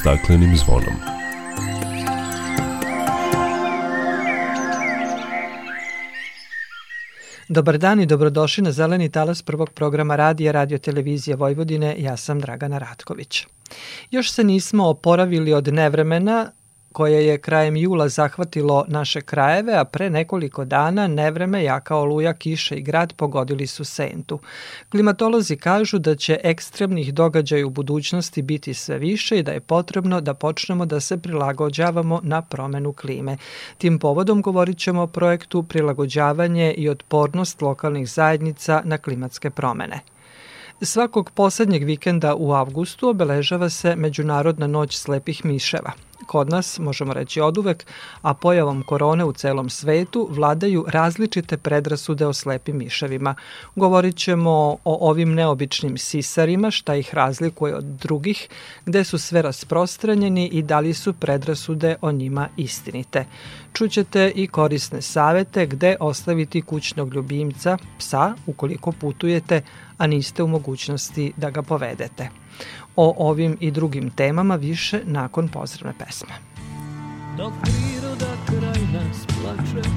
staklenim zvonom. Dobar dan i dobrodošli na Zeleni talas prvog programa radija Radio Televizije Vojvodine. Ja sam Dragana Ratković. Još se nismo oporavili od nevremena koje je krajem jula zahvatilo naše krajeve, a pre nekoliko dana nevreme jaka oluja, kiša i grad pogodili su sentu. Klimatolozi kažu da će ekstremnih događaja u budućnosti biti sve više i da je potrebno da počnemo da se prilagođavamo na promenu klime. Tim povodom govorit ćemo o projektu prilagođavanje i otpornost lokalnih zajednica na klimatske promene. Svakog poslednjeg vikenda u avgustu obeležava se Međunarodna noć slepih miševa – Kod nas, možemo reći oduvek, a pojavom korone u celom svetu vladaju različite predrasude o slepim miševima. Govorit ćemo o ovim neobičnim sisarima, šta ih razlikuje od drugih, gde su sve rasprostranjeni i da li su predrasude o njima istinite. Čućete i korisne savete gde ostaviti kućnog ljubimca, psa, ukoliko putujete, a niste u mogućnosti da ga povedete o ovim i drugim temama više nakon pozdravne pesme. Dok priroda kraj nas plače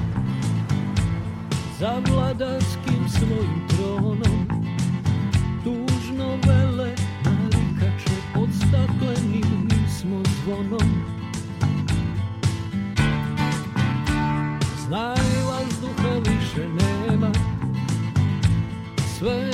Za vladarskim svojim tronom Tužno vele narikače Pod staklenim smo zvonom Znaj vazduha više nema Sve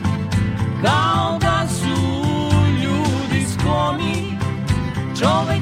kao da su ljudi skloni čovek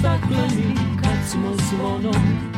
stakleni kad smo zvonom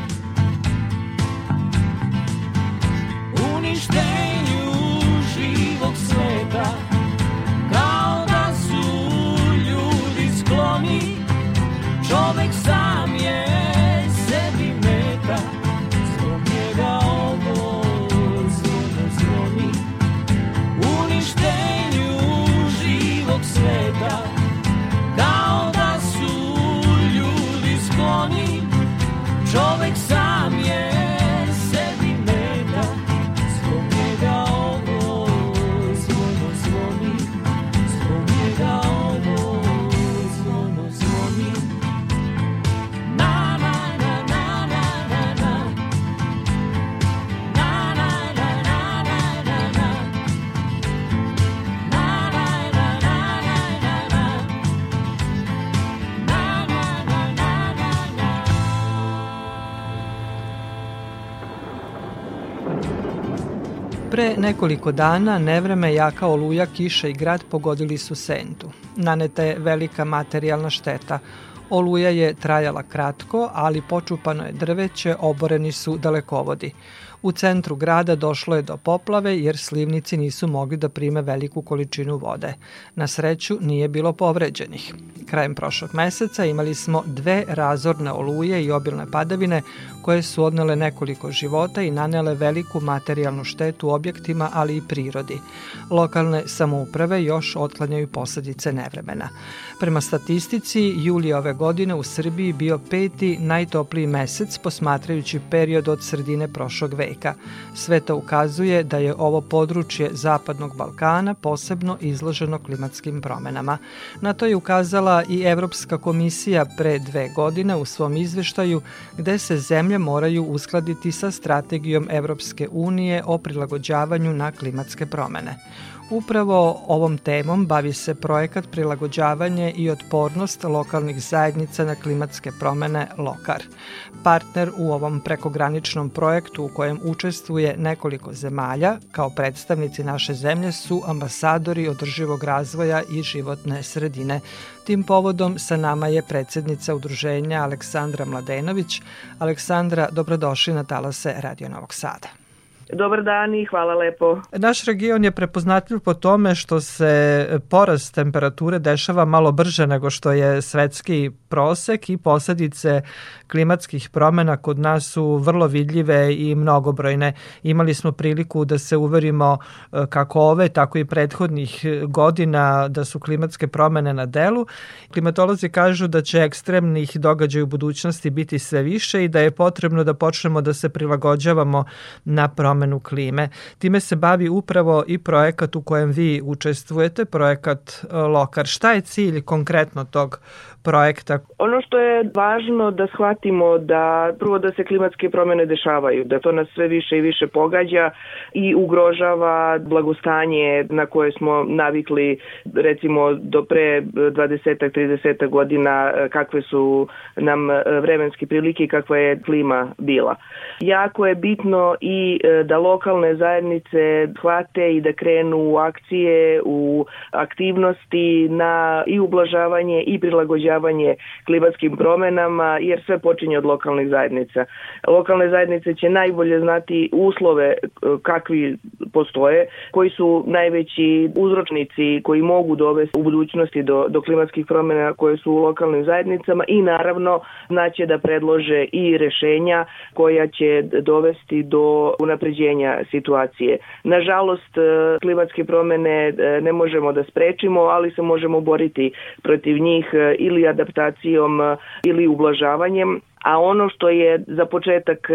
Pre nekoliko dana nevreme jaka oluja, kiša i grad pogodili su Sentu. Naneta je velika materijalna šteta. Oluja je trajala kratko, ali počupano je drveće, oboreni su dalekovodi. U centru grada došlo je do poplave jer slivnici nisu mogli da prime veliku količinu vode. Na sreću nije bilo povređenih. Krajem prošlog meseca imali smo dve razorne oluje i obilne padavine koje su odnele nekoliko života i nanele veliku materijalnu štetu objektima, ali i prirodi. Lokalne samouprave još otklanjaju posledice nevremena. Prema statistici, juli ove godine u Srbiji bio peti najtopliji mesec posmatrajući period od sredine prošlog veka. Sve to ukazuje da je ovo područje Zapadnog Balkana posebno izloženo klimatskim promenama. Na to je ukazala i Evropska komisija pre dve godine u svom izveštaju gde se zemlja zemlje moraju uskladiti sa strategijom Evropske unije o prilagođavanju na klimatske promene. Upravo ovom temom bavi se projekat Prilagođavanje i otpornost lokalnih zajednica na klimatske promene Lokar. Partner u ovom prekograničnom projektu u kojem učestvuje nekoliko zemalja, kao predstavnici naše zemlje su ambasadori održivog razvoja i životne sredine. Tim povodom sa nama je predsednica udruženja Aleksandra Mladenović. Aleksandra, dobrodošli na talase Radio Novog Sada. Dobar dan i hvala lepo. Naš region je prepoznatljiv po tome što se porast temperature dešava malo brže nego što je svetski prosek i posledice klimatskih promena kod nas su vrlo vidljive i mnogobrojne. Imali smo priliku da se uverimo e, kako ove, tako i prethodnih e, godina da su klimatske promene na delu. Klimatolozi kažu da će ekstremnih događaja u budućnosti biti sve više i da je potrebno da počnemo da se prilagođavamo na promenu klime. Time se bavi upravo i projekat u kojem vi učestvujete, projekat e, Lokar. Šta je cilj konkretno tog projekta? Ono što je važno da shvatimo da prvo da se klimatske promene dešavaju, da to nas sve više i više pogađa i ugrožava blagostanje na koje smo navikli recimo do pre 20-30 godina kakve su nam vremenske prilike i kakva je klima bila. Jako je bitno i e, da lokalne zajednice hvate i da krenu u akcije, u aktivnosti na i ublažavanje i prilagođavanje prilagođavanje klimatskim promenama, jer sve počinje od lokalnih zajednica. Lokalne zajednice će najbolje znati uslove e, kakvi postoje, koji su najveći uzročnici koji mogu dovesti u budućnosti do, do klimatskih promena koje su u lokalnim zajednicama i naravno znaće da predlože i rešenja koja će dovesti do unapređenja situacije. Nažalost, e, klimatske promene e, ne možemo da sprečimo, ali se možemo boriti protiv njih ili adaptacijom eh, ili ublažavanjem a ono što je za početak e,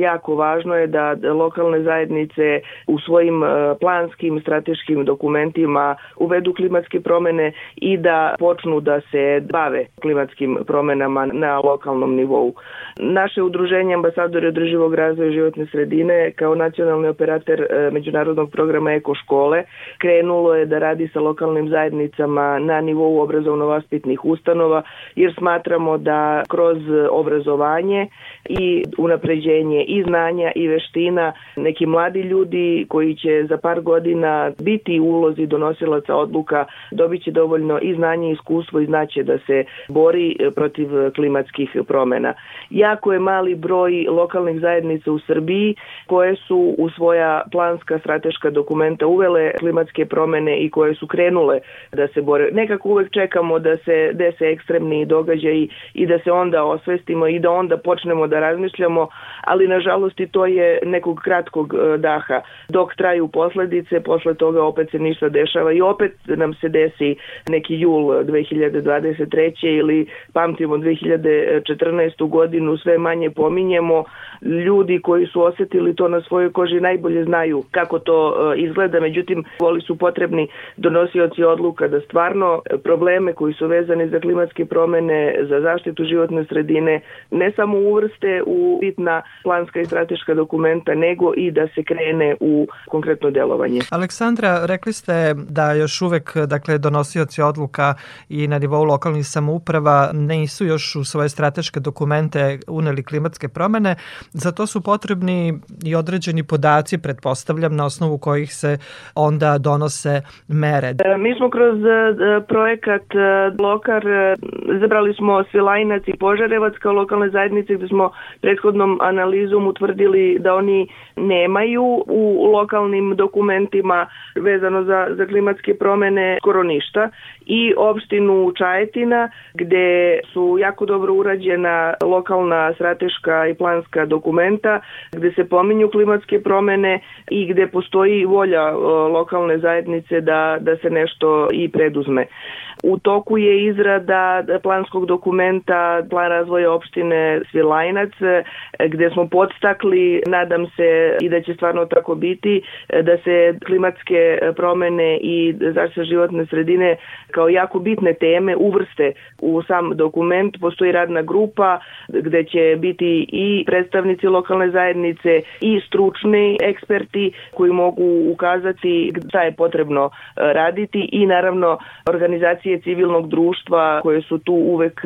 jako važno je da lokalne zajednice u svojim e, planskim strateškim dokumentima uvedu klimatske promene i da počnu da se bave klimatskim promenama na lokalnom nivou. Naše udruženje ambasadori održivog razvoja životne sredine kao nacionalni operator e, međunarodnog programa Eko škole krenulo je da radi sa lokalnim zajednicama na nivou obrazovno-vaspitnih ustanova jer smatramo da kroz obrazovanje obrazovanje i unapređenje i znanja i veština. Neki mladi ljudi koji će za par godina biti u ulozi donosilaca odluka dobit će dovoljno i znanje i iskustvo i znaće da se bori e, protiv e, klimatskih promena. Jako je mali broj lokalnih zajednica u Srbiji koje su u svoja planska strateška dokumenta uvele klimatske promene i koje su krenule da se bore. Nekako uvek čekamo da se dese ekstremni događaji i da se onda osvestimo i i da onda počnemo da razmišljamo, ali nažalost i to je nekog kratkog e, daha. Dok traju posledice, posle toga opet se ništa dešava i opet nam se desi neki jul 2023. ili pamtimo 2014. godinu, sve manje pominjemo. Ljudi koji su osetili to na svojoj koži najbolje znaju kako to e, izgleda, međutim, voli su potrebni donosioci odluka da stvarno probleme koji su vezani za klimatske promene, za zaštitu životne sredine ne samo uvrste u bitna planska i strateška dokumenta, nego i da se krene u konkretno delovanje. Aleksandra, rekli ste da još uvek dakle, donosioci odluka i na nivou lokalnih samouprava nisu još u svoje strateške dokumente uneli klimatske promene. Za to su potrebni i određeni podaci, pretpostavljam, na osnovu kojih se onda donose mere. E, mi smo kroz e, projekat Blokar e, zabrali smo Svilajnac i Požarevac kao lokal lokalne zajednice gde smo prethodnom analizom utvrdili da oni nemaju u lokalnim dokumentima vezano za, za klimatske promene skoro ništa i opštinu Čajetina gde su jako dobro urađena lokalna strateška i planska dokumenta gde se pominju klimatske promene i gde postoji volja e, lokalne zajednice da, da se nešto i preduzme. U toku je izrada planskog dokumenta, plan razvoja opštine opštine Svilajnac e, gde smo podstakli, nadam se i da će stvarno tako biti, e, da se klimatske e, promene i zaštita životne sredine kao jako bitne teme uvrste u sam dokument. Postoji radna grupa gde će biti i predstavnici lokalne zajednice i stručni eksperti koji mogu ukazati šta je potrebno raditi i naravno organizacije civilnog društva koje su tu uvek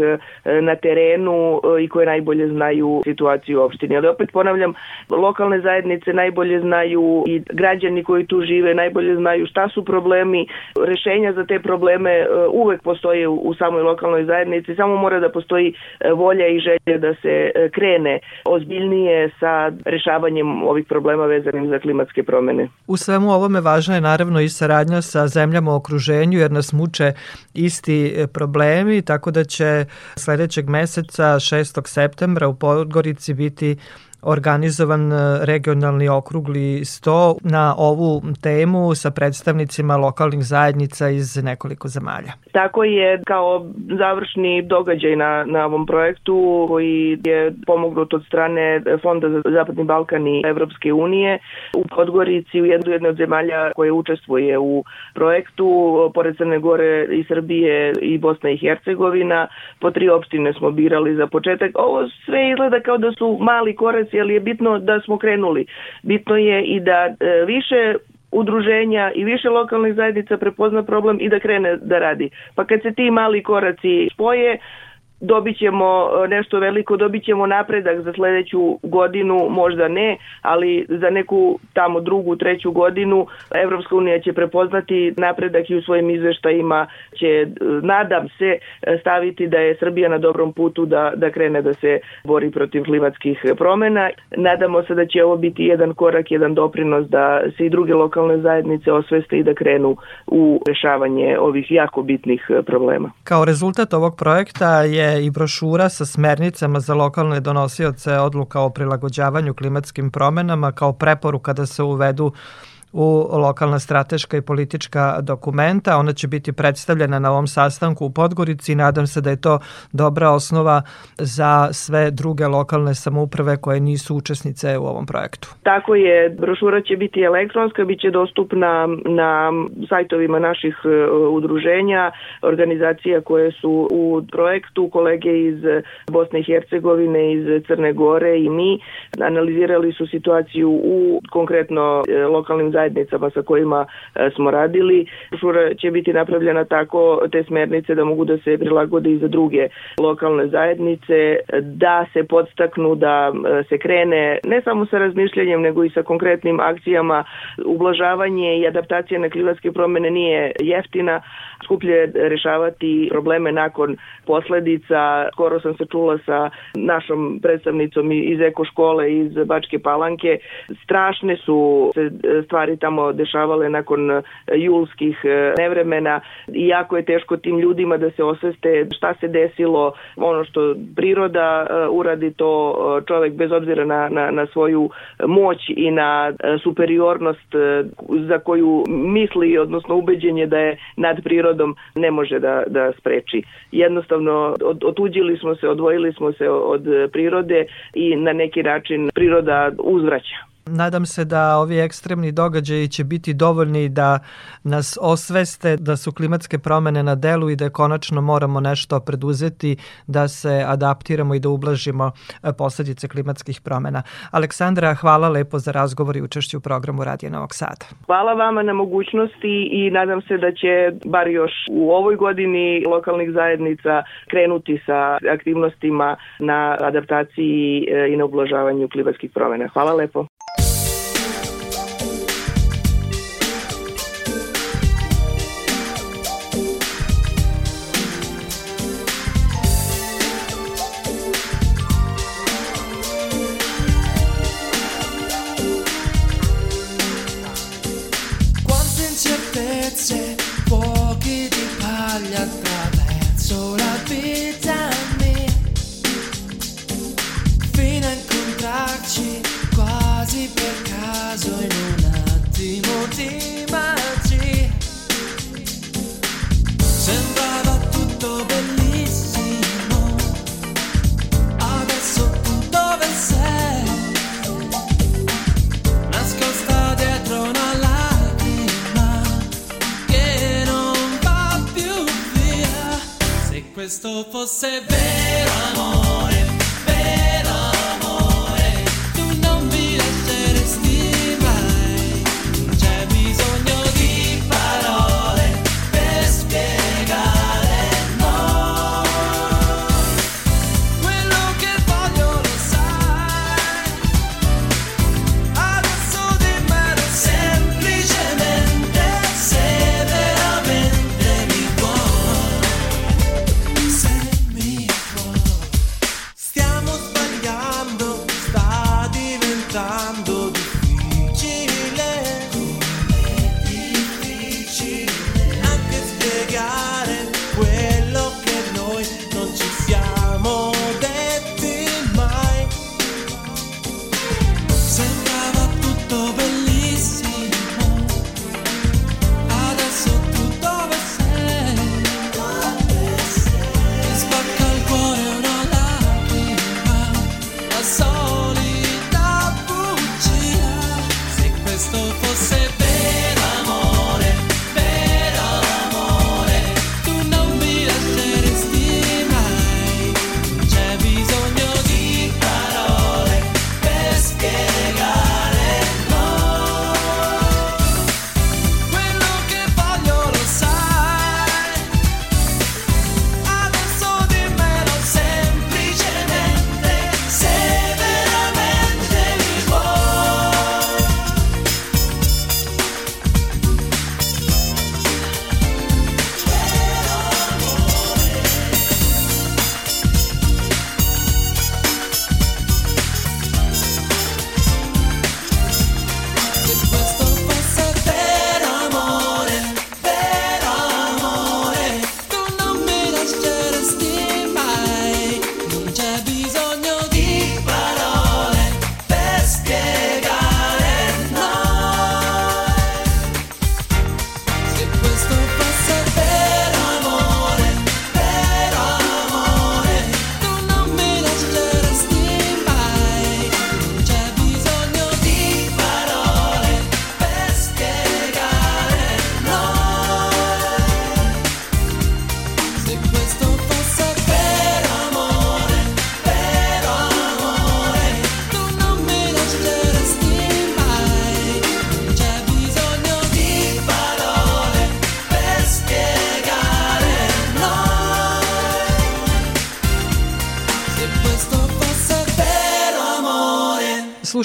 na terenu i koje najbolje znaju situaciju u opštini. Ali opet ponavljam, lokalne zajednice najbolje znaju i građani koji tu žive najbolje znaju šta su problemi, rešenja za te probleme e, uvek postoje u samoj lokalnoj zajednici, samo mora da postoji e, volja i želje da se e, krene ozbiljnije sa rešavanjem ovih problema vezanim za klimatske promene. U svemu ovome važna je naravno i saradnja sa zemljama u okruženju jer nas muče isti problemi, tako da će sledećeg meseca 6. 19. septembra u Podgorici biti organizovan e, regionalni okrugli sto na ovu temu sa predstavnicima lokalnih zajednica iz nekoliko zemalja. Tako je kao završni događaj na, na ovom projektu koji je pomognut od strane Fonda za Zapadni Balkan i Evropske unije u Podgorici u jednu jednoj od zemalja koje učestvuje u projektu pored Crne Gore i Srbije i Bosna i Hercegovina po tri opštine smo birali za početak. Ovo sve izgleda kao da su mali korec ali je bitno da smo krenuli. Bitno je i da e, više udruženja i više lokalnih zajednica prepozna problem i da krene da radi. Pa kad se ti mali koraci spoje, dobit ćemo e, nešto veliko, dobit ćemo napredak za sledeću godinu, možda ne, ali za neku tamo drugu, treću godinu Evropska unija će prepoznati napredak i u svojim izveštajima će, e, nadam se, e, staviti da je Srbija na dobrom putu da, da krene da se bori protiv klimatskih promena. Nadamo se da će ovo biti jedan korak, jedan doprinos da se i druge lokalne zajednice osveste i da krenu u rešavanje ovih jako bitnih problema. Kao rezultat ovog projekta je i brošura sa smernicama za lokalne donosioce odluka o prilagođavanju klimatskim promenama kao preporuka da se uvedu u lokalna strateška i politička dokumenta. Ona će biti predstavljena na ovom sastanku u Podgorici i nadam se da je to dobra osnova za sve druge lokalne samouprave koje nisu učesnice u ovom projektu. Tako je, brošura će biti elektronska, bit će dostupna na sajtovima naših e, udruženja, organizacija koje su u projektu, kolege iz Bosne i Hercegovine, iz Crne Gore i mi analizirali su situaciju u konkretno e, lokalnim zajednicama zajednicama sa kojima e, smo radili. Brošura će biti napravljena tako te smernice da mogu da se prilagode i za druge lokalne zajednice, da se podstaknu, da e, se krene ne samo sa razmišljanjem nego i sa konkretnim akcijama. Ublažavanje i adaptacija na klimatske promene nije jeftina, skuplje je rešavati probleme nakon posledica. Skoro sam se čula sa našom predstavnicom iz Eko škole iz Bačke Palanke. Strašne su se e, stvari stvari tamo dešavale nakon e, julskih e, nevremena i jako je teško tim ljudima da se osveste šta se desilo, ono što priroda e, uradi to čovek bez obzira na, na, na svoju moć i na superiornost za koju misli, odnosno ubeđenje da je nad prirodom ne može da, da spreči. Jednostavno od, otuđili smo se, odvojili smo se od prirode i na neki način priroda uzvraća. Nadam se da ovi ekstremni događaji će biti dovoljni da nas osveste da su klimatske promene na delu i da konačno moramo nešto preduzeti da se adaptiramo i da ublažimo e, posledice klimatskih promena. Aleksandra, hvala lepo za razgovor i učešću u programu Radija Novog Sada. Hvala vama na mogućnosti i nadam se da će bar još u ovoj godini lokalnih zajednica krenuti sa aktivnostima na adaptaciji e, i na ublažavanju klimatskih promena. Hvala lepo. fuochi di paglia attraverso la vita Fino a incontrarci quasi per caso in un attimo di said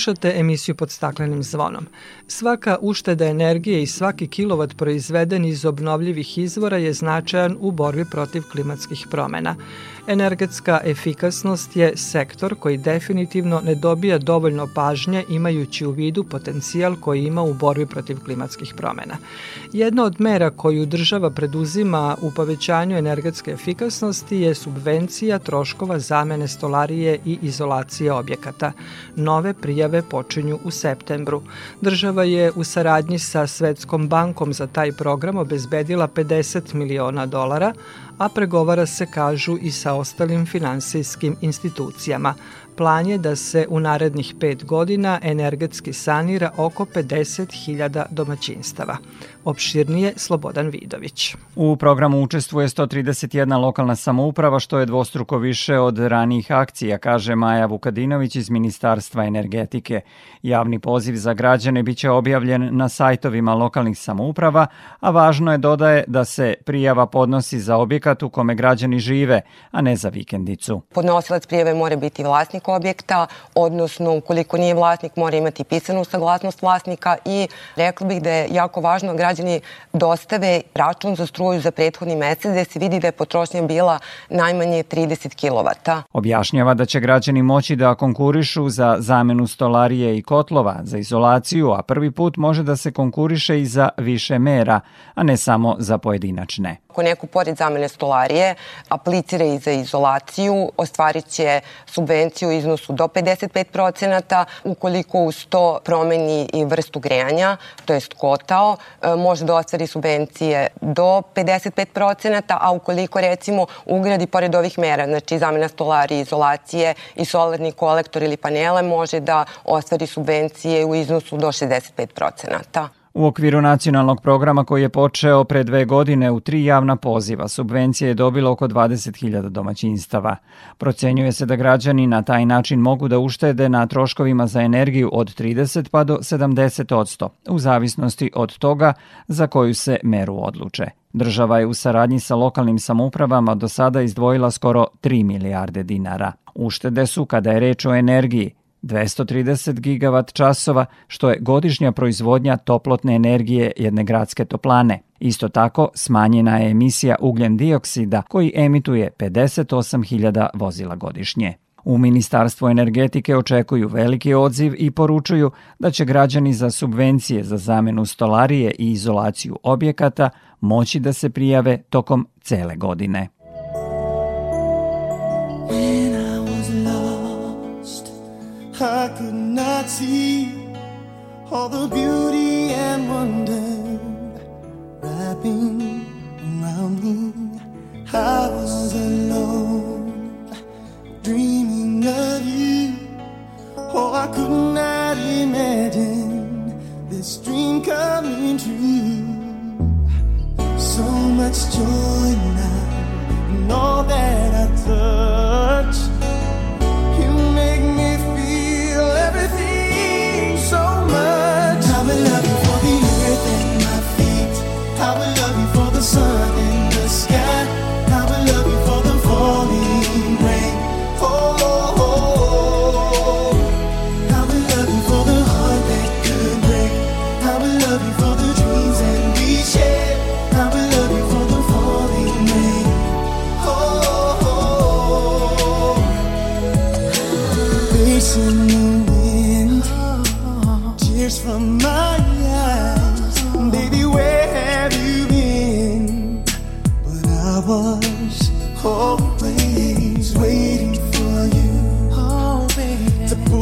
slušate emisiju pod staklenim zvonom. Svaka ušteda energije i svaki kilovat proizveden iz obnovljivih izvora je značajan u borbi protiv klimatskih promena. Energetska efikasnost je sektor koji definitivno ne dobija dovoljno pažnje imajući u vidu potencijal koji ima u borbi protiv klimatskih promena. Jedna od mera koju država preduzima u povećanju energetske efikasnosti je subvencija troškova zamene stolarije i izolacije objekata. Nove prijave počinju u septembru. Država je u saradnji sa Svetskom bankom za taj program obezbedila 50 miliona dolara, a pregovara se kažu i sa preostali in financijskim institucijama, Plan je da se u narednih pet godina energetski sanira oko 50.000 domaćinstava. Opširnije Slobodan Vidović. U programu učestvuje 131 lokalna samouprava, što je dvostruko više od ranijih akcija, kaže Maja Vukadinović iz Ministarstva energetike. Javni poziv za građane biće objavljen na sajtovima lokalnih samouprava, a važno je dodaje da se prijava podnosi za objekat u kome građani žive, a ne za vikendicu. Podnosilac prijave mora biti vlasnik vlasnik objekta, odnosno ukoliko nije vlasnik mora imati pisanu saglasnost vlasnika i rekla bih da je jako važno da građani dostave račun za struju za prethodni mesec gde se vidi da je potrošnja bila najmanje 30 kW. Objašnjava da će građani moći da konkurišu za zamenu stolarije i kotlova, za izolaciju, a prvi put može da se konkuriše i za više mera, a ne samo za pojedinačne ko neko pored zamene stolarije aplicira i za izolaciju, ostvarit će subvenciju u iznosu do 55%, ukoliko uz to promeni i vrstu grejanja, to jest kotao, e, može da ostvari subvencije do 55%, a ukoliko recimo ugradi pored ovih mera, znači zamena stolarije, izolacije i solarni kolektor ili panele, može da ostvari subvencije u iznosu do 65%. U okviru nacionalnog programa koji je počeo pre dve godine u tri javna poziva, subvencije je dobilo oko 20.000 domaćinstava. Procenjuje se da građani na taj način mogu da uštede na troškovima za energiju od 30 pa do 70 odsto, u zavisnosti od toga za koju se meru odluče. Država je u saradnji sa lokalnim samoupravama do sada izdvojila skoro 3 milijarde dinara. Uštede su, kada je reč o energiji, 230 gigavat časova, što je godišnja proizvodnja toplotne energije jedne gradske toplane. Isto tako, smanjena je emisija ugljen dioksida koji emituje 58.000 vozila godišnje. U Ministarstvu energetike očekuju veliki odziv i poručuju da će građani za subvencije za zamenu stolarije i izolaciju objekata moći da se prijave tokom cele godine. see all the beauty and wonder wrapping around me. I was alone, dreaming of you. Oh, I could not imagine this dream coming true. So much joy now in all that I touch. sun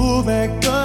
pull back up.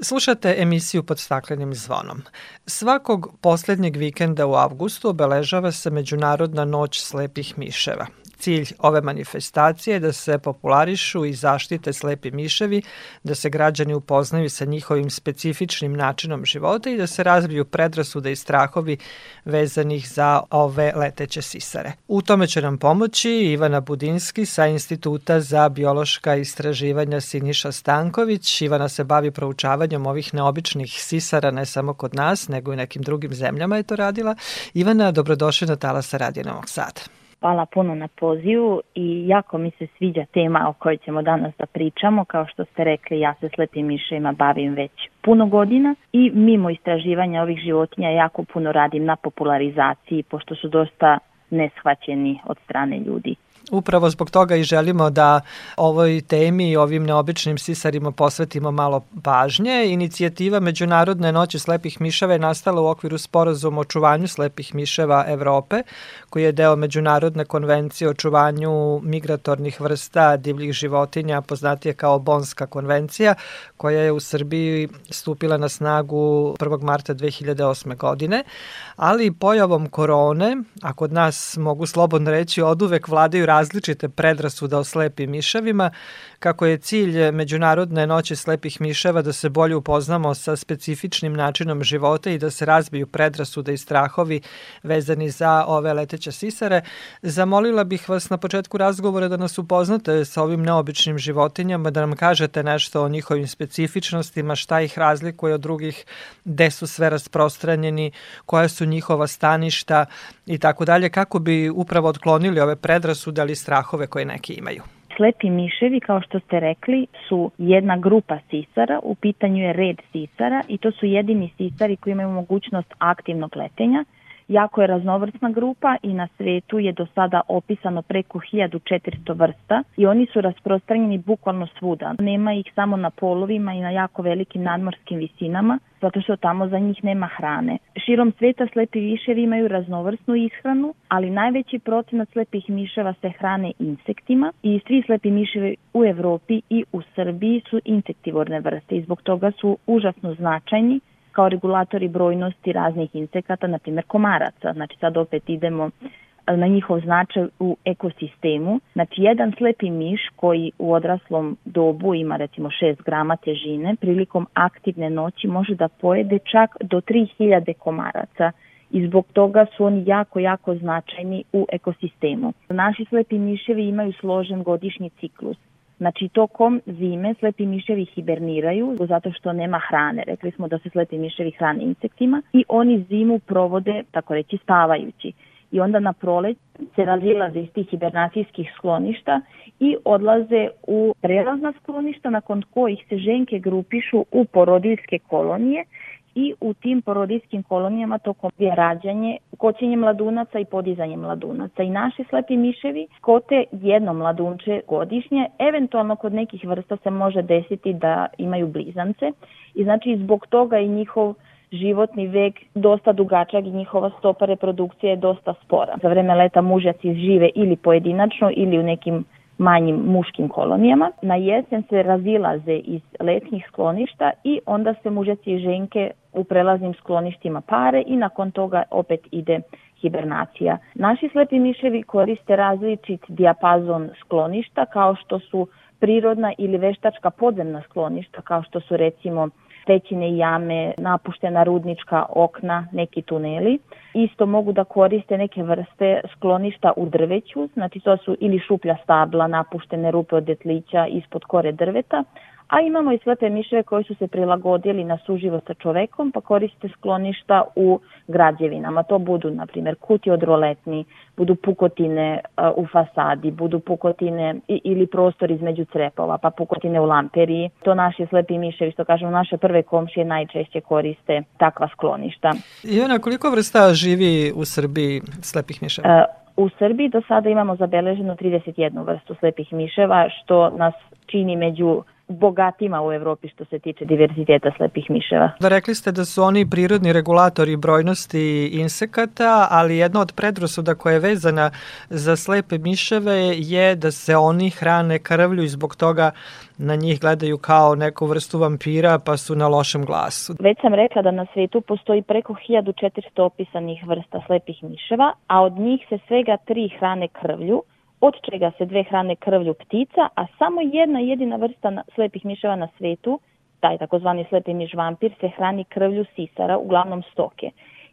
Slušate emisiju pod staklenim zvonom. Svakog poslednjeg vikenda u avgustu obeležava se Međunarodna noć slepih miševa cilj ove manifestacije da se popularišu i zaštite slepi miševi, da se građani upoznaju sa njihovim specifičnim načinom života i da se razbiju predrasude i strahovi vezanih za ove leteće sisare. U tome će nam pomoći Ivana Budinski sa Instituta za biološka istraživanja Siniša Stanković. Ivana se bavi proučavanjem ovih neobičnih sisara ne samo kod nas, nego i nekim drugim zemljama je to radila. Ivana, dobrodošli na Talasa Radio Novog Sada. Hvala puno na pozivu i jako mi se sviđa tema o kojoj ćemo danas da pričamo. Kao što ste rekli, ja se s lepim bavim već puno godina i mimo istraživanja ovih životinja jako puno radim na popularizaciji pošto su dosta neshvaćeni od strane ljudi. Upravo zbog toga i želimo da ovoj temi i ovim neobičnim sisarima posvetimo malo pažnje. Inicijativa Međunarodne noći slepih miševa je nastala u okviru sporazuma o čuvanju slepih miševa Evrope, koji je deo Međunarodne konvencije o čuvanju migratornih vrsta divljih životinja, poznatije kao Bonska konvencija, koja je u Srbiji stupila na snagu 1. marta 2008. godine, ali pojavom korone, a kod nas mogu slobodno reći, od uvek vladaju različite predrasude o slepim miševima, kako je cilj Međunarodne noći slepih miševa da se bolje upoznamo sa specifičnim načinom života i da se razbiju predrasude i strahovi vezani za ove leteće sisare, zamolila bih vas na početku razgovora da nas upoznate sa ovim neobičnim životinjama, da nam kažete nešto o njihovim specifičnostima, šta ih razlikuje od drugih, gde su sve rasprostranjeni, koja su njihova staništa i tako dalje, kako bi upravo otklonili ove predrasude ali strahove koje neki imaju. Slepi miševi, kao što ste rekli, su jedna grupa sisara, u pitanju je red sisara i to su jedini sisari koji imaju mogućnost aktivnog letenja. Jako je raznovrsna grupa i na svetu je do sada opisano preko 1400 vrsta i oni su rasprostranjeni bukvalno svuda. Nema ih samo na polovima i na jako velikim nadmorskim visinama, zato što tamo za njih nema hrane. Širom sveta slepi viševi imaju raznovrsnu ishranu, ali najveći procenat slepih miševa se hrane insektima i svi slepi miševi u Evropi i u Srbiji su insektivorne vrste i zbog toga su užasno značajni kao regulatori brojnosti raznih insekata, na primjer komaraca. Znači sad opet idemo e, na njihov značaj u ekosistemu. Znači, jedan slepi miš koji u odraslom dobu ima recimo 6 grama težine, prilikom aktivne noći može da pojede čak do 3000 komaraca i zbog toga su oni jako, jako značajni u ekosistemu. Naši slepi miševi imaju složen godišnji ciklus. Znači, tokom zime slepi miševi hiberniraju zato što nema hrane. Rekli smo da se slepi miševi hrane insektima i oni zimu provode, tako reći, spavajući. I onda na proleć se razilaze iz tih hibernacijskih skloništa i odlaze u prelazna skloništa nakon kojih se ženke grupišu u porodiljske kolonije i u tim porodinskim kolonijama tokom je rađanje, koćenje mladunaca i podizanje mladunaca. I naši slepi miševi kote jedno mladunče godišnje, eventualno kod nekih vrsta se može desiti da imaju blizance i znači zbog toga i njihov životni vek dosta dugačak i njihova stopa reprodukcije je dosta spora. Za vreme leta mužjaci žive ili pojedinačno ili u nekim manjim muškim kolonijama. Na jesen se razilaze iz letnjih skloništa i onda se mužjaci i ženke u prelaznim skloništima pare i nakon toga opet ide hibernacija. Naši slepi miševi koriste različit dijapazon skloništa kao što su prirodna ili veštačka podzemna skloništa kao što su recimo pećine jame, napuštena rudnička okna, neki tuneli. Isto mogu da koriste neke vrste skloništa u drveću, znači to su ili šuplja stabla, napuštene rupe od detlića ispod kore drveta, a imamo i sve te miševe koji su se prilagodili na suživot sa čovekom pa koriste skloništa u građevinama. To budu, na primjer, kuti od roletni, budu pukotine uh, u fasadi, budu pukotine ili prostor između crepova, pa pukotine u lamperiji. To naši slepi miševi, što kažemo, naše prve komšije najčešće koriste takva skloništa. Ivana, koliko vrsta živi u Srbiji slepih miševa? Uh, u Srbiji do sada imamo zabeleženo 31 vrstu slepih miševa, što nas čini među bogatima u Evropi što se tiče diverziteta slepih miševa. Da rekli ste da su oni prirodni regulatori brojnosti insekata, ali jedna od predrasuda koja je vezana za slepe miševe je da se oni hrane krvlju i zbog toga na njih gledaju kao neku vrstu vampira pa su na lošem glasu. Već sam rekla da na svetu postoji preko 1400 opisanih vrsta slepih miševa, a od njih se svega tri hrane krvlju, od čega se dve hrane krvlju ptica, a samo jedna jedina vrsta slepih miševa na svetu, taj takozvani slepi miš vampir, se hrani krvlju sisara, uglavnom stoke.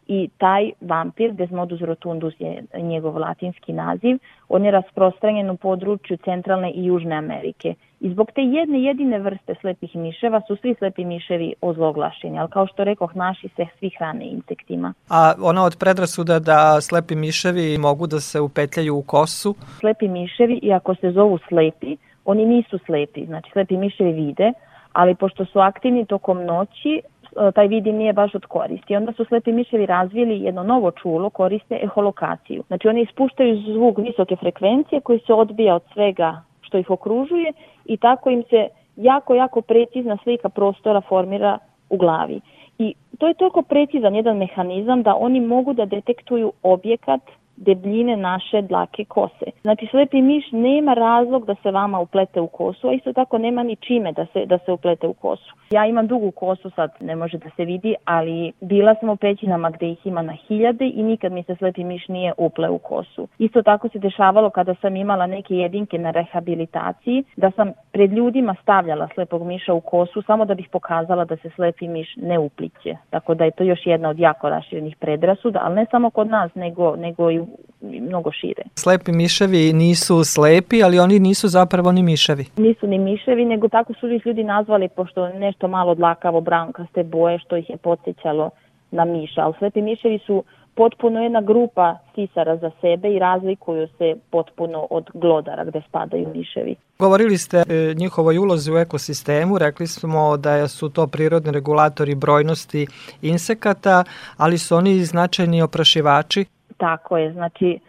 I taj vampir, Desmodus rotundus je njegov latinski naziv, on je rasprostranjen u području centralne i južne Amerike – I zbog te jedne jedine vrste slepih miševa su svi slepi miševi ozloglašeni, ali kao što rekoh, naši se svi hrane insektima. A ona od predrasuda da slepi miševi mogu da se upetljaju u kosu? Slepi miševi, iako se zovu slepi, oni nisu slepi, znači slepi miševi vide, ali pošto su aktivni tokom noći, e, taj vid im nije baš od koristi. Onda su slepi miševi razvili jedno novo čulo, koriste eholokaciju. Znači oni ispuštaju zvuk visoke frekvencije koji se odbija od svega što ih okružuje i tako im se jako, jako precizna slika prostora formira u glavi. I to je toliko precizan jedan mehanizam da oni mogu da detektuju objekat debljine naše dlake kose. Znači slepi miš nema razlog da se vama uplete u kosu, a isto tako nema ni čime da se, da se uplete u kosu. Ja imam dugu kosu, sad ne može da se vidi, ali bila sam u pećinama gde ih ima na hiljade i nikad mi se slepi miš nije uple u kosu. Isto tako se dešavalo kada sam imala neke jedinke na rehabilitaciji, da sam pred ljudima stavljala slepog miša u kosu samo da bih pokazala da se slepi miš ne upliće. Tako da je to još jedna od jako raširenih predrasuda, ali ne samo kod nas, nego, nego i mnogo šire. Slepi miševi nisu slepi, ali oni nisu zapravo ni miševi. Nisu ni miševi, nego tako su ih ljudi nazvali, pošto nešto malo dlakavo brankaste boje što ih je podsjećalo na miša. Ali slepi miševi su potpuno jedna grupa sisara za sebe i razlikuju se potpuno od glodara gde spadaju miševi. Govorili ste e, njihovoj ulozi u ekosistemu, rekli smo da su to prirodni regulatori brojnosti insekata, ali su oni značajni oprašivači. Tako je, znači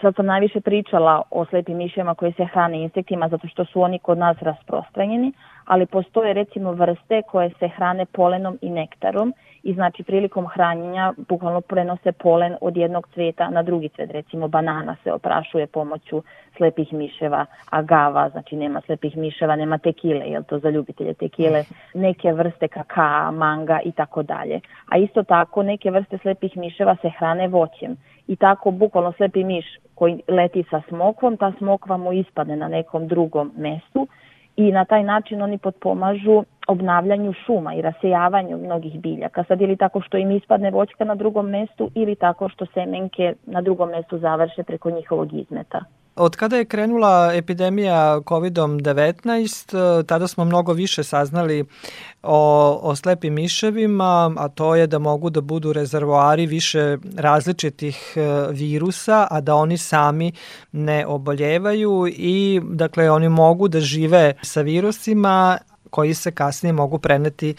sad sam najviše pričala o slepim mišljama koji se hrane insektima zato što su oni kod nas rasprostranjeni, ali postoje recimo vrste koje se hrane polenom i nektarom i znači prilikom hranjenja bukvalno prenose polen od jednog cveta na drugi cvet, recimo banana se oprašuje pomoću slepih miševa, agava, znači nema slepih miševa, nema tekile, jel to za ljubitelje tekile, neke vrste kakaa, manga i tako dalje. A isto tako neke vrste slepih miševa se hrane voćem i tako bukvalno slepi miš koji leti sa smokvom, ta smokva mu ispadne na nekom drugom mestu i na taj način oni potpomažu obnavljanju šuma i rasejavanju mnogih biljaka. Sad ili tako što im ispadne voćka na drugom mestu ili tako što semenke na drugom mestu završe preko njihovog izmeta. Od kada je krenula epidemija COVID-19, eh, tada smo mnogo više saznali o, o slepim miševima, a to je da mogu da budu rezervoari više različitih eh, virusa, a da oni sami ne oboljevaju i dakle oni mogu da žive sa virusima, koji se kasnije mogu preneti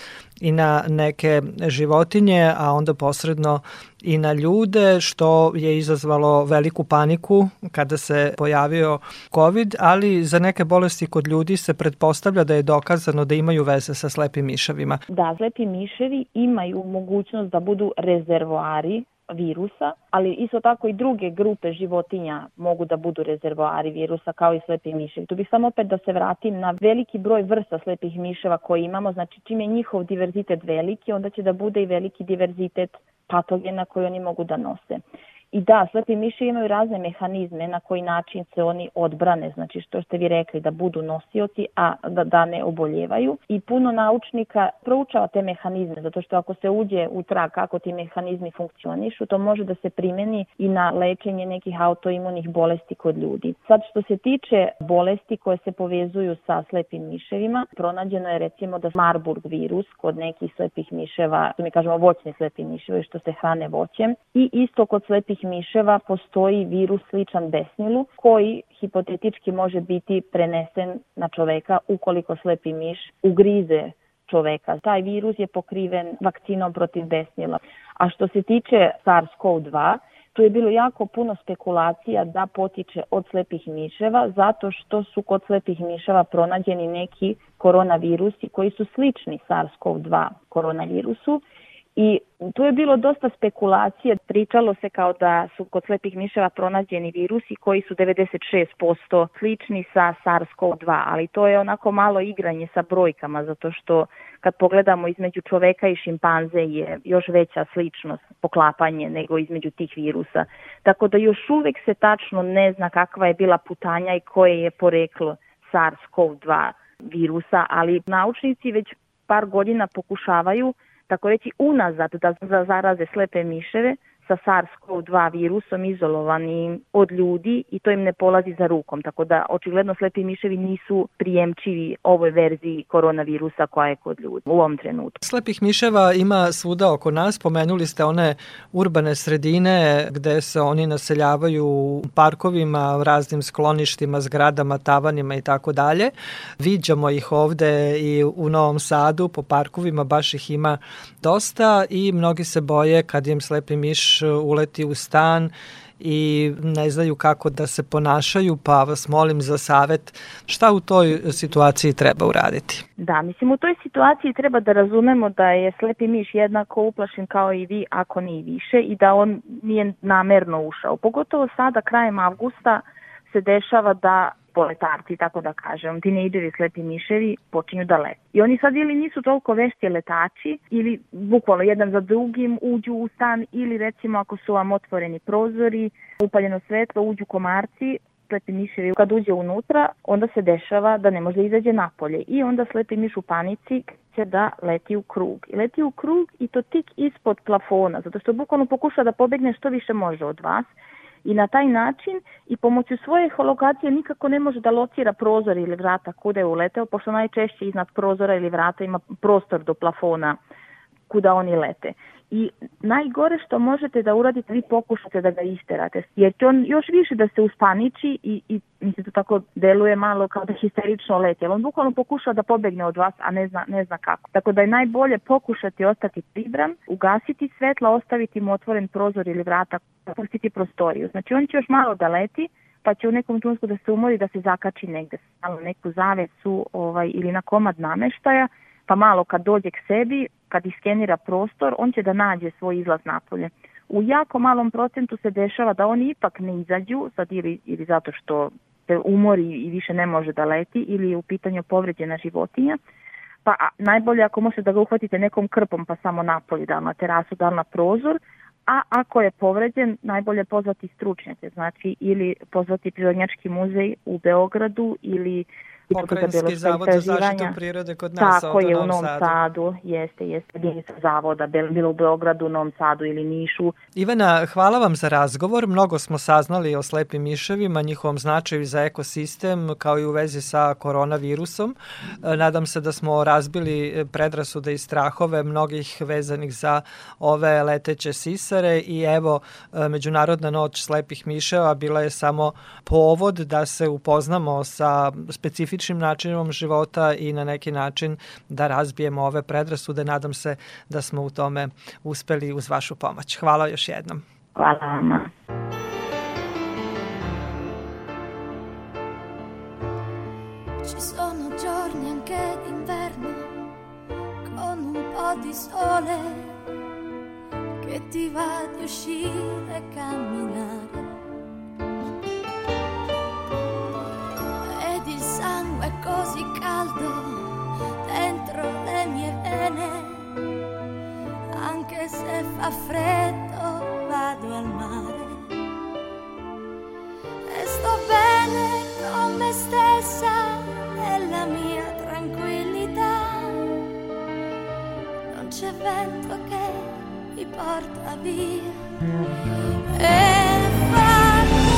i na neke životinje, a onda posredno i na ljude, što je izazvalo veliku paniku kada se pojavio COVID, ali za neke bolesti kod ljudi se pretpostavlja da je dokazano da imaju veze sa slepim miševima. Da, slepi miševi imaju mogućnost da budu rezervoari virusa, ali isto tako i druge grupe životinja mogu da budu rezervoari virusa kao i slepi miševi. Tu bih samo opet da se vratim na veliki broj vrsta slepih miševa koje imamo, znači čim je njihov diverzitet veliki, onda će da bude i veliki diverzitet patogena koji oni mogu da nose. I da, sve te miši imaju razne mehanizme na koji način se oni odbrane, znači što ste vi rekli, da budu nosioci, a da, da ne oboljevaju. I puno naučnika proučava te mehanizme, zato što ako se uđe u trag kako ti mehanizmi funkcionišu, to može da se primeni i na lečenje nekih autoimunih bolesti kod ljudi. Sad što se tiče bolesti koje se povezuju sa slepim miševima, pronađeno je recimo da Marburg virus kod nekih slepih miševa, to mi kažemo voćni slepi miševi što se hrane voćem, i isto kod slepih miševa postoji virus sličan besnilu koji hipotetički može biti prenesen na čoveka ukoliko slepi miš ugrize čoveka. Taj virus je pokriven vakcinom protiv besnila. A što se tiče SARS-CoV-2, tu je bilo jako puno spekulacija da potiče od slepih miševa zato što su kod slepih miševa pronađeni neki koronavirusi koji su slični SARS-CoV-2 koronavirusu I tu je bilo dosta spekulacije, pričalo se kao da su kod slepih miševa pronađeni virusi koji su 96% slični sa SARS-CoV-2, ali to je onako malo igranje sa brojkama, zato što kad pogledamo između čoveka i šimpanze je još veća sličnost, poklapanje nego između tih virusa. Tako da još uvek se tačno ne zna kakva je bila putanja i koje je poreklo SARS-CoV-2 virusa, ali naučnici već par godina pokušavaju tako reći unazad da zaraze slepe miševe, sa SARS-CoV-2 virusom izolovani od ljudi i to im ne polazi za rukom, tako da očigledno slepi miševi nisu prijemčivi ovoj verziji koronavirusa koja je kod ljudi u ovom trenutku. Slepih miševa ima svuda oko nas, pomenuli ste one urbane sredine gde se oni naseljavaju u parkovima, raznim skloništima, zgradama, tavanima i tako dalje. Viđamo ih ovde i u Novom Sadu po parkovima, baš ih ima dosta i mnogi se boje kad im slepi miš miš e, uleti u stan i ne znaju kako da se ponašaju, pa vas molim za savet šta u toj situaciji treba uraditi. Da, mislim u toj situaciji treba da razumemo da je slepi miš jednako uplašen kao i vi, ako ne i više, i da on nije namerno ušao. Pogotovo sada, krajem avgusta, se dešava da poletarci, tako da kažem, tinejdžeri, slepi miševi počinju da lete. I oni sad ili nisu toliko vešti letači, ili bukvalno jedan za drugim uđu u stan, ili recimo ako su vam otvoreni prozori, upaljeno svetlo, uđu komarci, slepi miševi kad uđe unutra, onda se dešava da ne može da izađe napolje i onda slepi miš u panici će da leti u krug. I leti u krug i to tik ispod plafona, zato što bukvalno pokuša da pobegne što više može od vas i na taj način i pomoću svoje holokacije nikako ne može da locira prozor ili vrata kuda je uleteo, pošto najčešće iznad prozora ili vrata ima prostor do plafona kuda oni lete i najgore što možete da uradite, vi pokušate da ga isterate, jer će on još više da se uspaniči i, i mislim to tako deluje malo kao da histerično leti, ali on bukvalno pokušava da pobegne od vas, a ne zna, ne zna kako. Tako da je najbolje pokušati ostati pribran, ugasiti svetla, ostaviti mu otvoren prozor ili vrata, pustiti prostoriju. Znači on će još malo da leti, pa će u nekom trenutku da se umori, da se zakači negde, malo neku zavesu ovaj, ili na komad nameštaja, pa malo kad dođe k sebi, kad iskenira prostor, on će da nađe svoj izlaz napolje. U jako malom procentu se dešava da oni ipak ne izađu, sad ili, ili zato što se umori i više ne može da leti ili je u pitanju povređena životinja, pa a, najbolje ako možete da ga uhvatite nekom krpom pa samo napolje, da na terasu, da na prozor, a ako je povređen, najbolje pozvati stručnjake, znači ili pozvati Prirodnjački muzej u Beogradu ili Pokrajinski zavod za zaštitu prirode kod nas Tako je, u Novom Sadu. Sadu jeste, jeste jedinica zavoda, bilo u Beogradu, Novom Sadu ili Nišu. Ivana, hvala vam za razgovor. Mnogo smo saznali o slepim miševima, njihovom značaju za ekosistem, kao i u vezi sa koronavirusom. E, nadam se da smo razbili e, predrasude i strahove mnogih vezanih za ove leteće sisare i evo, e, Međunarodna noć slepih miševa bila je samo povod da se upoznamo sa specifičnim specifičnim načinom života i na neki način da razbijemo ove predrasude. Nadam se da smo u tome uspeli uz vašu pomoć. Hvala još jednom. Hvala vam. Ci sono giorni anche d'inverno con un po' di sole che ti va di uscire e camminare è così caldo dentro le mie vene, anche se fa freddo vado al mare e sto bene con me stessa nella mia tranquillità. Non c'è vento che mi porta via e fa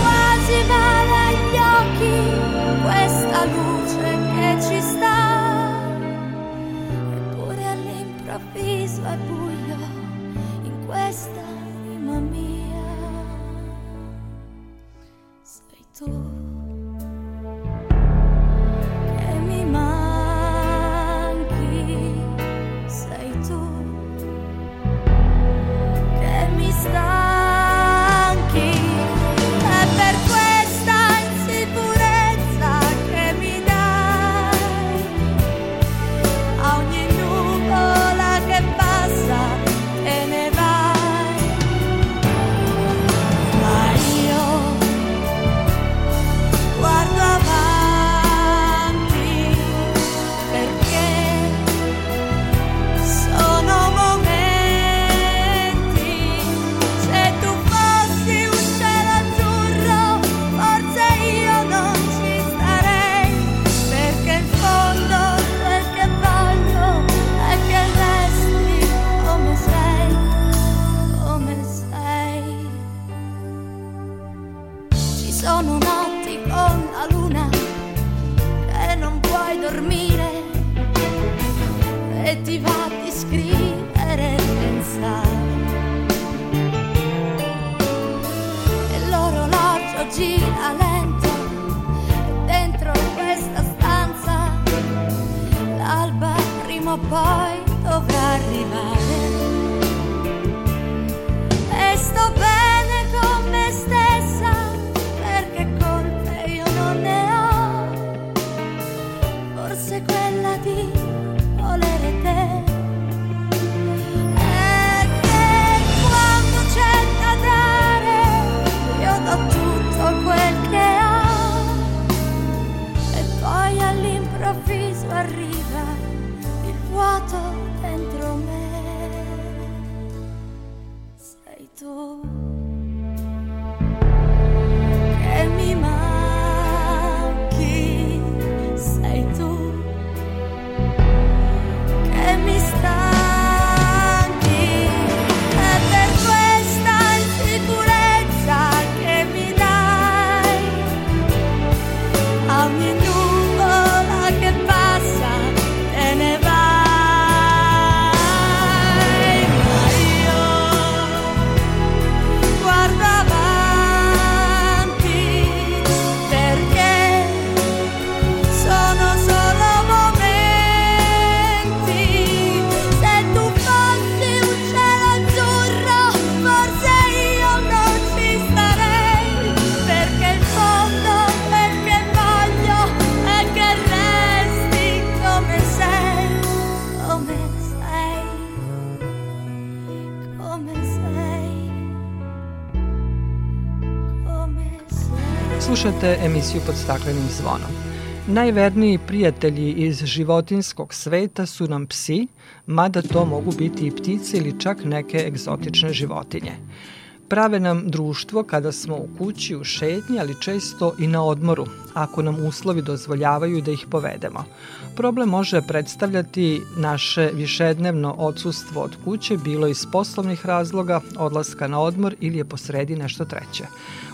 quasi male agli occhi questa luce ci sta, eppure all'improvviso è buio in questa anima mia. slušate emisiju pod staklenim zvonom. Najverniji prijatelji iz životinskog sveta su nam psi, mada to mogu biti i ptice ili čak neke egzotične životinje. Prave nam društvo kada smo u kući, u šetnji, ali često i na odmoru, ako nam uslovi dozvoljavaju da ih povedemo. Problem može predstavljati naše višednevno odsustvo od kuće, bilo iz poslovnih razloga, odlaska na odmor ili je posredi nešto treće.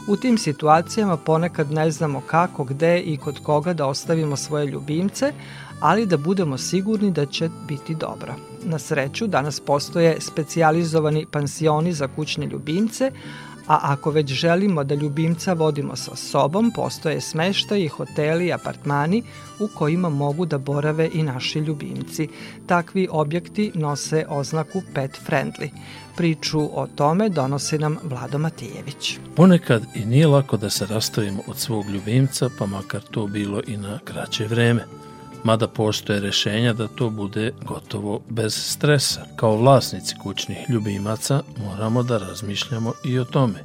U tim situacijama ponekad ne znamo kako, gde i kod koga da ostavimo svoje ljubimce, ali da budemo sigurni da će biti dobro na sreću danas postoje specijalizovani pansioni za kućne ljubimce, a ako već želimo da ljubimca vodimo sa sobom, postoje smešta i hoteli i apartmani u kojima mogu da borave i naši ljubimci. Takvi objekti nose oznaku pet friendly. Priču o tome donosi nam Vlado Matijević. Ponekad i nije lako da se rastavimo od svog ljubimca, pa makar to bilo i na kraće vreme – mada postoje rešenja da to bude gotovo bez stresa. Kao vlasnici kućnih ljubimaca moramo da razmišljamo i o tome.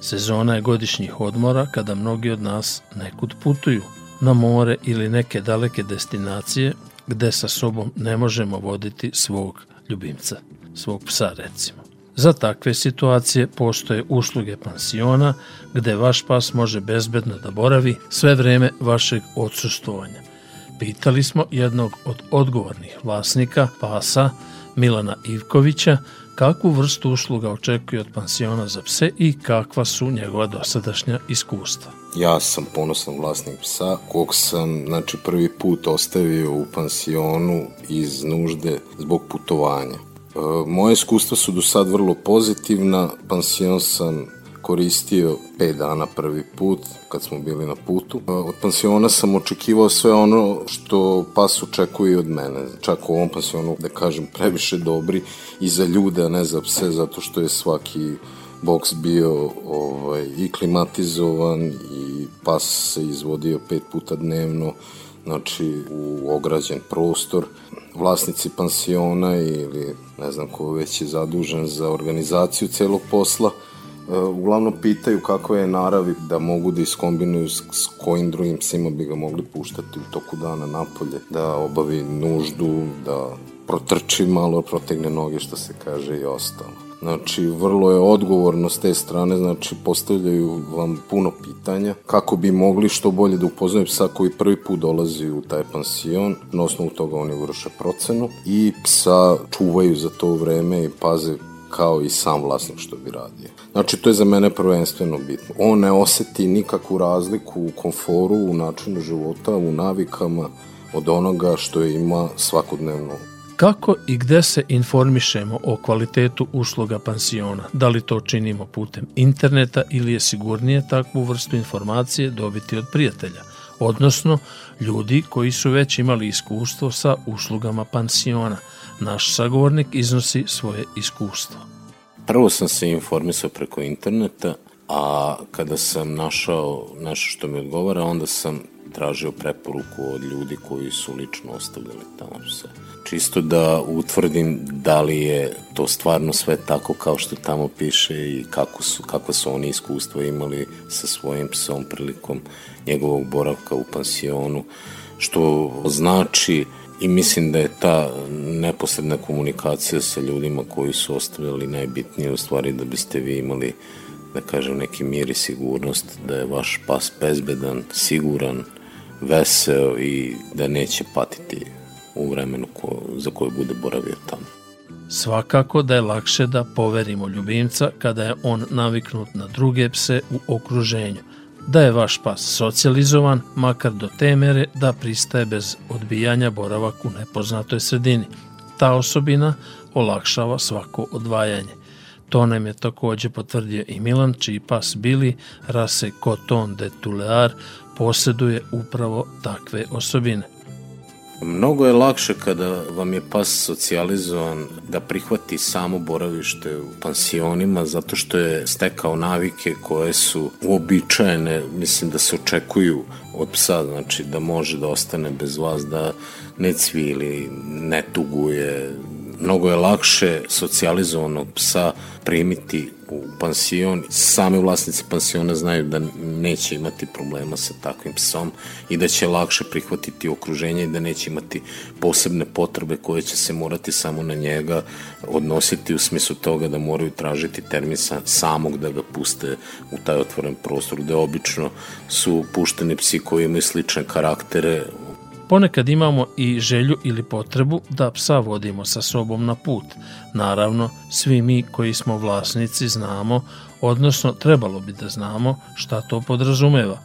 Sezona je godišnjih odmora kada mnogi od nas nekud putuju, na more ili neke daleke destinacije gde sa sobom ne možemo voditi svog ljubimca, svog psa recimo. Za takve situacije postoje usluge pansiona gde vaš pas može bezbedno da boravi sve vreme vašeg odsustovanja Pitali smo jednog od odgovornih vlasnika pasa Milana Ivkovića kakvu vrstu usluga očekuje od pansiona za pse i kakva su njegova dosadašnja iskustva. Ja sam ponosan vlasnik psa, kog sam znači, prvi put ostavio u pansionu iz nužde zbog putovanja. E, moje iskustva su do sad vrlo pozitivna, pansion sam koristio 5 dana prvi put, kad smo bili na putu. Od pansiona sam očekivao sve ono što pas očekuje od mene. Čak u ovom pansionu, da kažem, previše dobri i za ljude, a ne za pse, zato što je svaki boks bio ovaj, i klimatizovan i pas se izvodio pet puta dnevno znači u ograđen prostor. Vlasnici pansiona ili ne znam ko već je zadužen za organizaciju celog posla Eh, uglavnom pitaju kako je naravi da mogu da iskombinuju s, s kojim drugim psima bi ga mogli puštati u toku dana napolje, da obavi nuždu, da protrči malo, protegne noge što se kaže i ostalo. Znači, vrlo je odgovorno s te strane, znači postavljaju vam puno pitanja kako bi mogli što bolje da upoznaju psa koji prvi put dolazi u taj pansion, na osnovu toga oni vrše procenu i psa čuvaju za to vreme i paze kao i sam vlasnik što bi radio. Znači, to je za mene prvenstveno bitno. On ne oseti nikakvu razliku u konforu, u načinu života, u navikama od onoga što je ima svakodnevno Kako i gde se informišemo o kvalitetu usluga pansiona? Da li to činimo putem interneta ili je sigurnije takvu vrstu informacije dobiti od prijatelja? odnosno ljudi koji su već imali iskustvo sa uslugama pansiona. Naš sagovornik iznosi svoje iskustvo. Prvo sam se informisao preko interneta, a kada sam našao nešto što mi odgovara, onda sam tražio preporuku od ljudi koji su lično ostavljali tamo se. Čisto da utvrdim da li je to stvarno sve tako kao što tamo piše i kako su, kako su oni iskustva imali sa svojim psom prilikom njegovog boravka u pansionu, što znači i mislim da je ta neposredna komunikacija sa ljudima koji su ostavljali najbitnije u stvari da biste vi imali da kažem neki mir i sigurnost da je vaš pas bezbedan, siguran, veseo i da neće patiti u vremenu ko, za koje bude boravio tamo. Svakako da je lakše da poverimo ljubimca kada je on naviknut na druge pse u okruženju da je vaš pas socijalizovan, makar do te mere da pristaje bez odbijanja boravak u nepoznatoj sredini. Ta osobina olakšava svako odvajanje. To nam je takođe potvrdio i Milan, čiji pas Bili, rase Coton de Tulear, poseduje upravo takve osobine. Mnogo je lakše kada vam je pas socijalizovan da prihvati samo boravište u pansionima zato što je stekao navike koje su uobičajene, mislim da se očekuju od psa, znači da može da ostane bez vas, da ne cvili, ne tuguje, Mnogo je lakše socijalizovanog psa primiti u pansion. Sami vlasnici pansiona znaju da neće imati problema sa takvim psom i da će lakše prihvatiti okruženje i da neće imati posebne potrebe koje će se morati samo na njega odnositi u smislu toga da moraju tražiti termin sa, samog da ga puste u taj otvoren prostor gde obično su pušteni psi koji imaju slične karaktere Ponekad imamo i želju ili potrebu da psa vodimo sa sobom na put. Naravno, svi mi koji smo vlasnici znamo, odnosno trebalo bi da znamo šta to podrazumeva.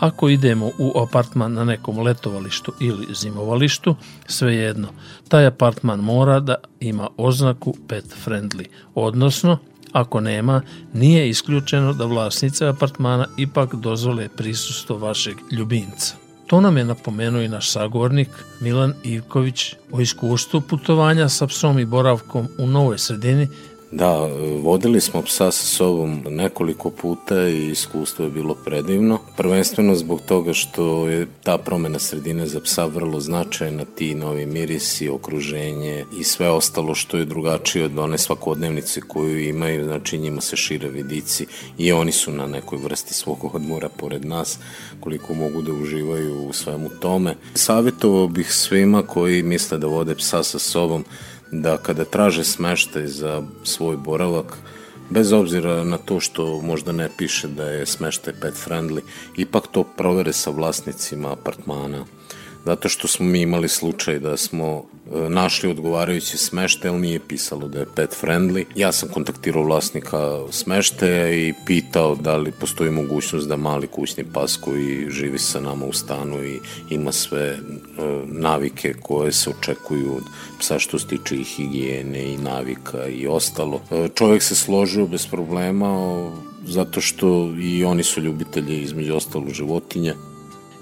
Ako idemo u apartman na nekom letovalištu ili zimovalištu, svejedno, taj apartman mora da ima oznaku pet friendly, odnosno Ako nema, nije isključeno da vlasnice apartmana ipak dozvole prisusto vašeg ljubimca. To nam je napomenuo i naš sagovornik Milan Ivković o iskustvu putovanja sa psom i boravkom u novoj sredini Da, vodili smo psa sa sobom nekoliko puta i iskustvo je bilo predivno. Prvenstveno zbog toga što je ta promena sredine za psa vrlo značajna, ti novi mirisi, okruženje i sve ostalo što je drugačije od one svakodnevnice koju imaju, znači njima se šire vidici i oni su na nekoj vrsti svog odmora pored nas, koliko mogu da uživaju u svemu tome. Savjetovao bih svima koji misle da vode psa sa sobom da kada traže smeštaj za svoj boravak, bez obzira na to što možda ne piše da je smeštaj pet friendly, ipak to provere sa vlasnicima apartmana. Zato što smo mi imali slučaj da smo E, našli odgovarajući smešte, ali nije pisalo da je pet friendly. Ja sam kontaktirao vlasnika smeštaja i pitao da li postoji mogućnost da mali kućni pas koji živi sa nama u stanu i ima sve e, navike koje se očekuju od psa što se tiče i higijene i navika i ostalo. E, čovjek se složio bez problema zato što i oni su ljubitelji između ostalog životinja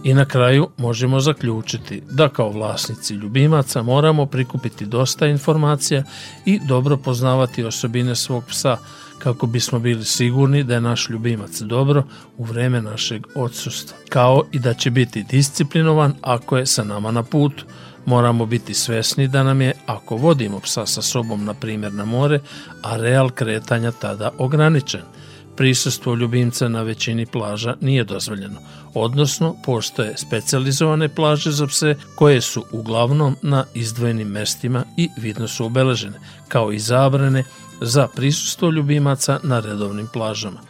I na kraju možemo zaključiti da kao vlasnici ljubimaca moramo prikupiti dosta informacija i dobro poznavati osobine svog psa kako bismo bili sigurni da je naš ljubimac dobro u vreme našeg odsustva, kao i da će biti disciplinovan ako je sa nama na putu. Moramo biti svesni da nam je, ako vodimo psa sa sobom, na primjer na more, areal kretanja tada ograničen – prisustvo ljubimca na većini plaža nije dozvoljeno, odnosno postoje specializovane plaže za pse koje su uglavnom na izdvojenim mestima i vidno su obeležene, kao i zabrane za prisustvo ljubimaca na redovnim plažama.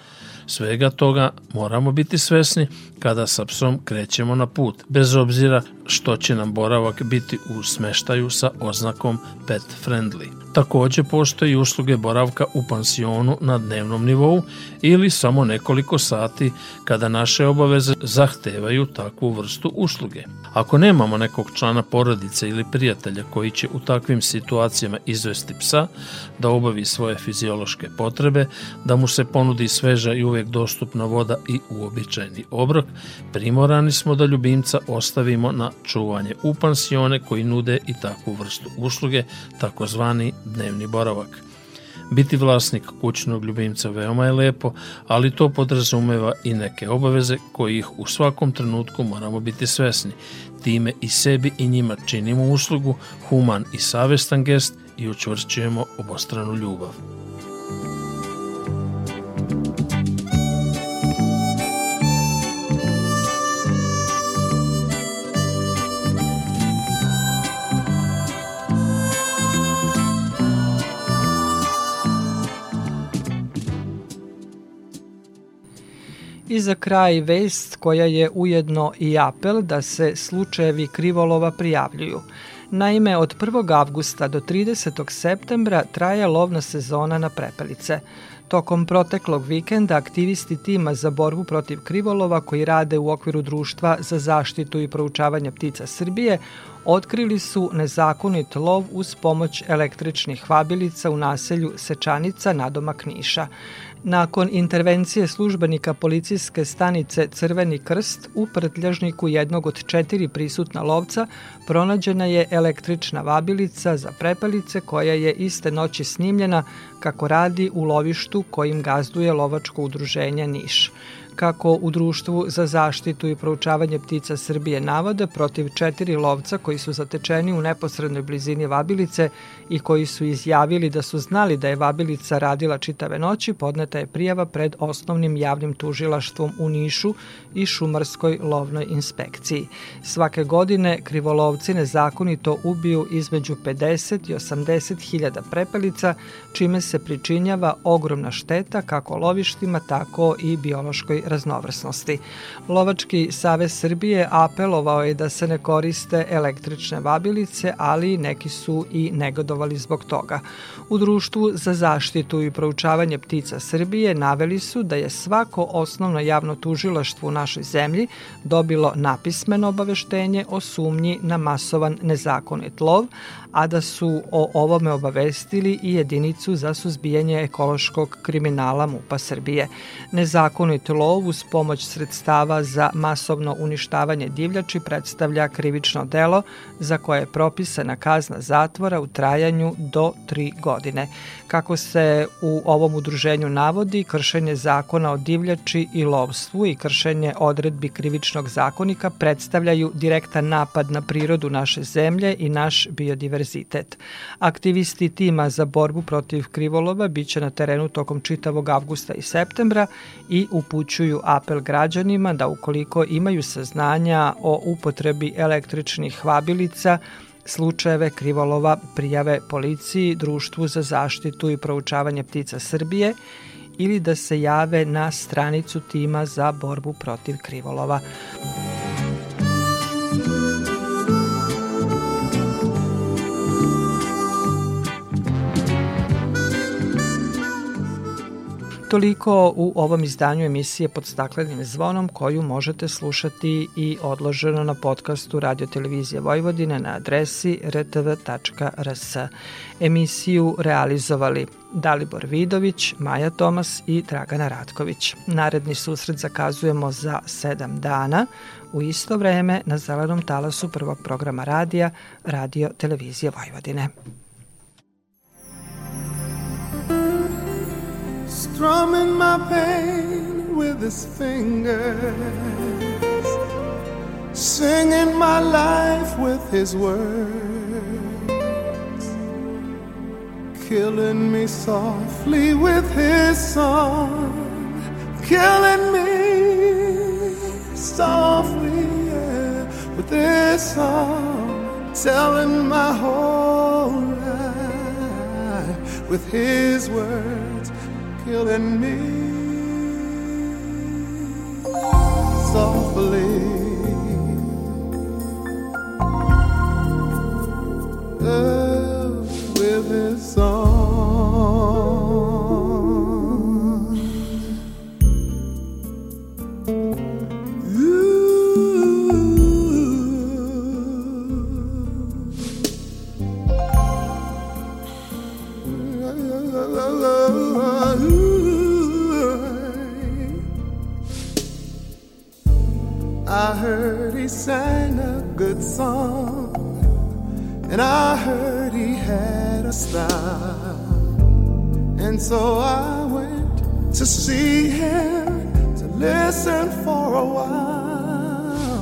Svega toga moramo biti svesni kada sa psom krećemo na put, bez obzira što će nam boravak biti u smeštaju sa oznakom pet friendly. Takođe postoje usluge boravka u pansionu na dnevnom nivou ili samo nekoliko sati kada naše obaveze zahtevaju takvu vrstu usluge. Ako nemamo nekog člana porodice ili prijatelja koji će u takvim situacijama izvesti psa da obavi svoje fiziološke potrebe, da mu se ponudi sveža i uvek dostupna voda i uobičajeni obrok, primorani smo da ljubimca ostavimo na čuvanje u pansione koji nude i takvu vrstu usluge, takozvani dnevni boravak. Biti vlasnik kućnog ljubimca veoma je lepo, ali to podrazumeva i neke obaveze kojih u svakom trenutku moramo biti svesni. Time i sebi i njima činimo uslugu, human i savestan gest i učvršćujemo obostranu ljubav. I za kraj vest koja je ujedno i apel da se slučajevi krivolova prijavljuju. Naime, od 1. avgusta do 30. septembra traje lovna sezona na prepelice. Tokom proteklog vikenda aktivisti tima za borbu protiv krivolova koji rade u okviru Društva za zaštitu i proučavanje ptica Srbije otkrili su nezakonit lov uz pomoć električnih hvabilica u naselju Sečanica nadomak Niša nakon intervencije službenika policijske stanice Crveni krst u prtljažniku jednog od četiri prisutna lovca pronađena je električna vabilica za prepelice koja je iste noći snimljena kako radi u lovištu kojim gazduje lovačko udruženje Niš kako u društvu za zaštitu i proučavanje ptica Srbije navode protiv četiri lovca koji su zatečeni u neposrednoj blizini Vabilice i koji su izjavili da su znali da je Vabilica radila čitave noći, podneta je prijava pred osnovnim javnim tužilaštvom u Nišu i šumarskoj lovnoj inspekciji. Svake godine krivolovci nezakonito ubiju između 50 i 80 hiljada prepelica, čime se pričinjava ogromna šteta kako lovištima, tako i biološkoj raznovrsnosti. Lovački Save Srbije apelovao je da se ne koriste električne vabilice, ali neki su i negodovali zbog toga. U društvu za zaštitu i proučavanje ptica Srbije naveli su da je svako osnovno javno tužilaštvo u našoj našoj zemlji dobilo napismeno obaveštenje o sumnji na masovan nezakonit lov, a da su o ovome obavestili i jedinicu za suzbijanje ekološkog kriminala MUPA Srbije. Nezakonit lov uz pomoć sredstava za masovno uništavanje divljači predstavlja krivično delo za koje je propisana kazna zatvora u trajanju do tri godine. Kako se u ovom udruženju navodi, kršenje zakona o divljači i lovstvu i kršenje odredbi krivičnog zakonika predstavljaju direktan napad na prirodu naše zemlje i naš biodiverzitet univerzitet. Aktivisti tima za borbu protiv krivolova biće na terenu tokom čitavog avgusta i septembra i upućuju apel građanima da ukoliko imaju saznanja o upotrebi električnih vabilica, slučajeve krivolova prijave policiji, Društvu za zaštitu i proučavanje ptica Srbije ili da se jave na stranicu tima za borbu protiv krivolova. Toliko u ovom izdanju emisije pod staklenim zvonom koju možete slušati i odloženo na podcastu Radio Televizije Vojvodine na adresi rtv.rs. Emisiju realizovali Dalibor Vidović, Maja Tomas i Dragana Ratković. Naredni susret zakazujemo za sedam dana u isto vreme na zelenom talasu prvog programa radija Radio Televizije Vojvodine. strumming my pain with his fingers, singing my life with his words, killing me softly with his song, killing me softly yeah, with this song, telling my whole life with his words killing me softly. so I went to see him to listen for a while.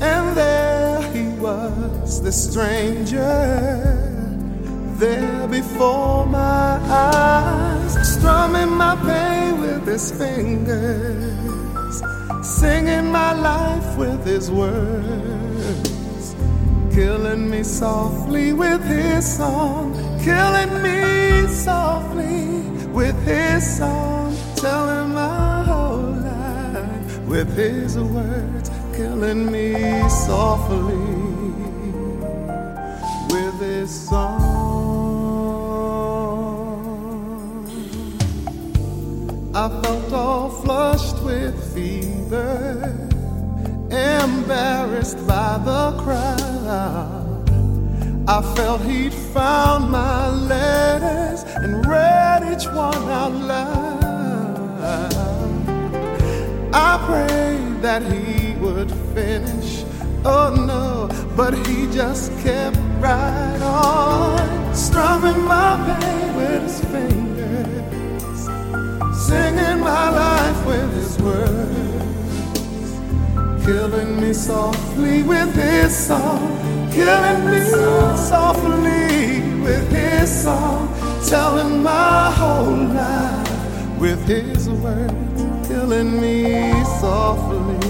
And there he was, the stranger, there before my eyes, strumming my pain with his fingers, singing my life with his words, killing me softly with his song, killing me softly with his song, telling my whole life with his words, killing me softly with his song. I felt all flushed with fever, embarrassed by the crowd. I felt he'd found my letters and read each one out loud. I prayed that he would finish. Oh no, but he just kept right on, strumming my pain with his fingers, singing my life with his words, killing me softly with his song, killing me softly with his song telling my whole life with his words, killing me softly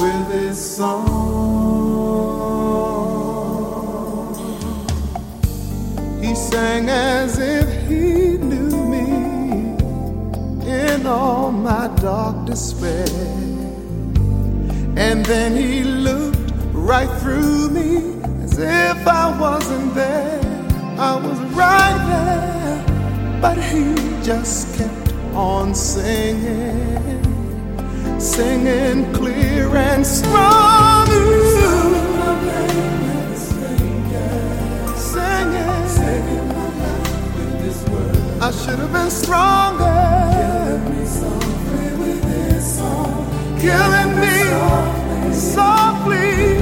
with his song. He sang as if he knew me in all my dark despair, and then he looked right through me as if I wasn't there I was right there, but he just kept on singing, singing clear and strong. Singing, singing my life in this world. I should have been stronger killing me softly.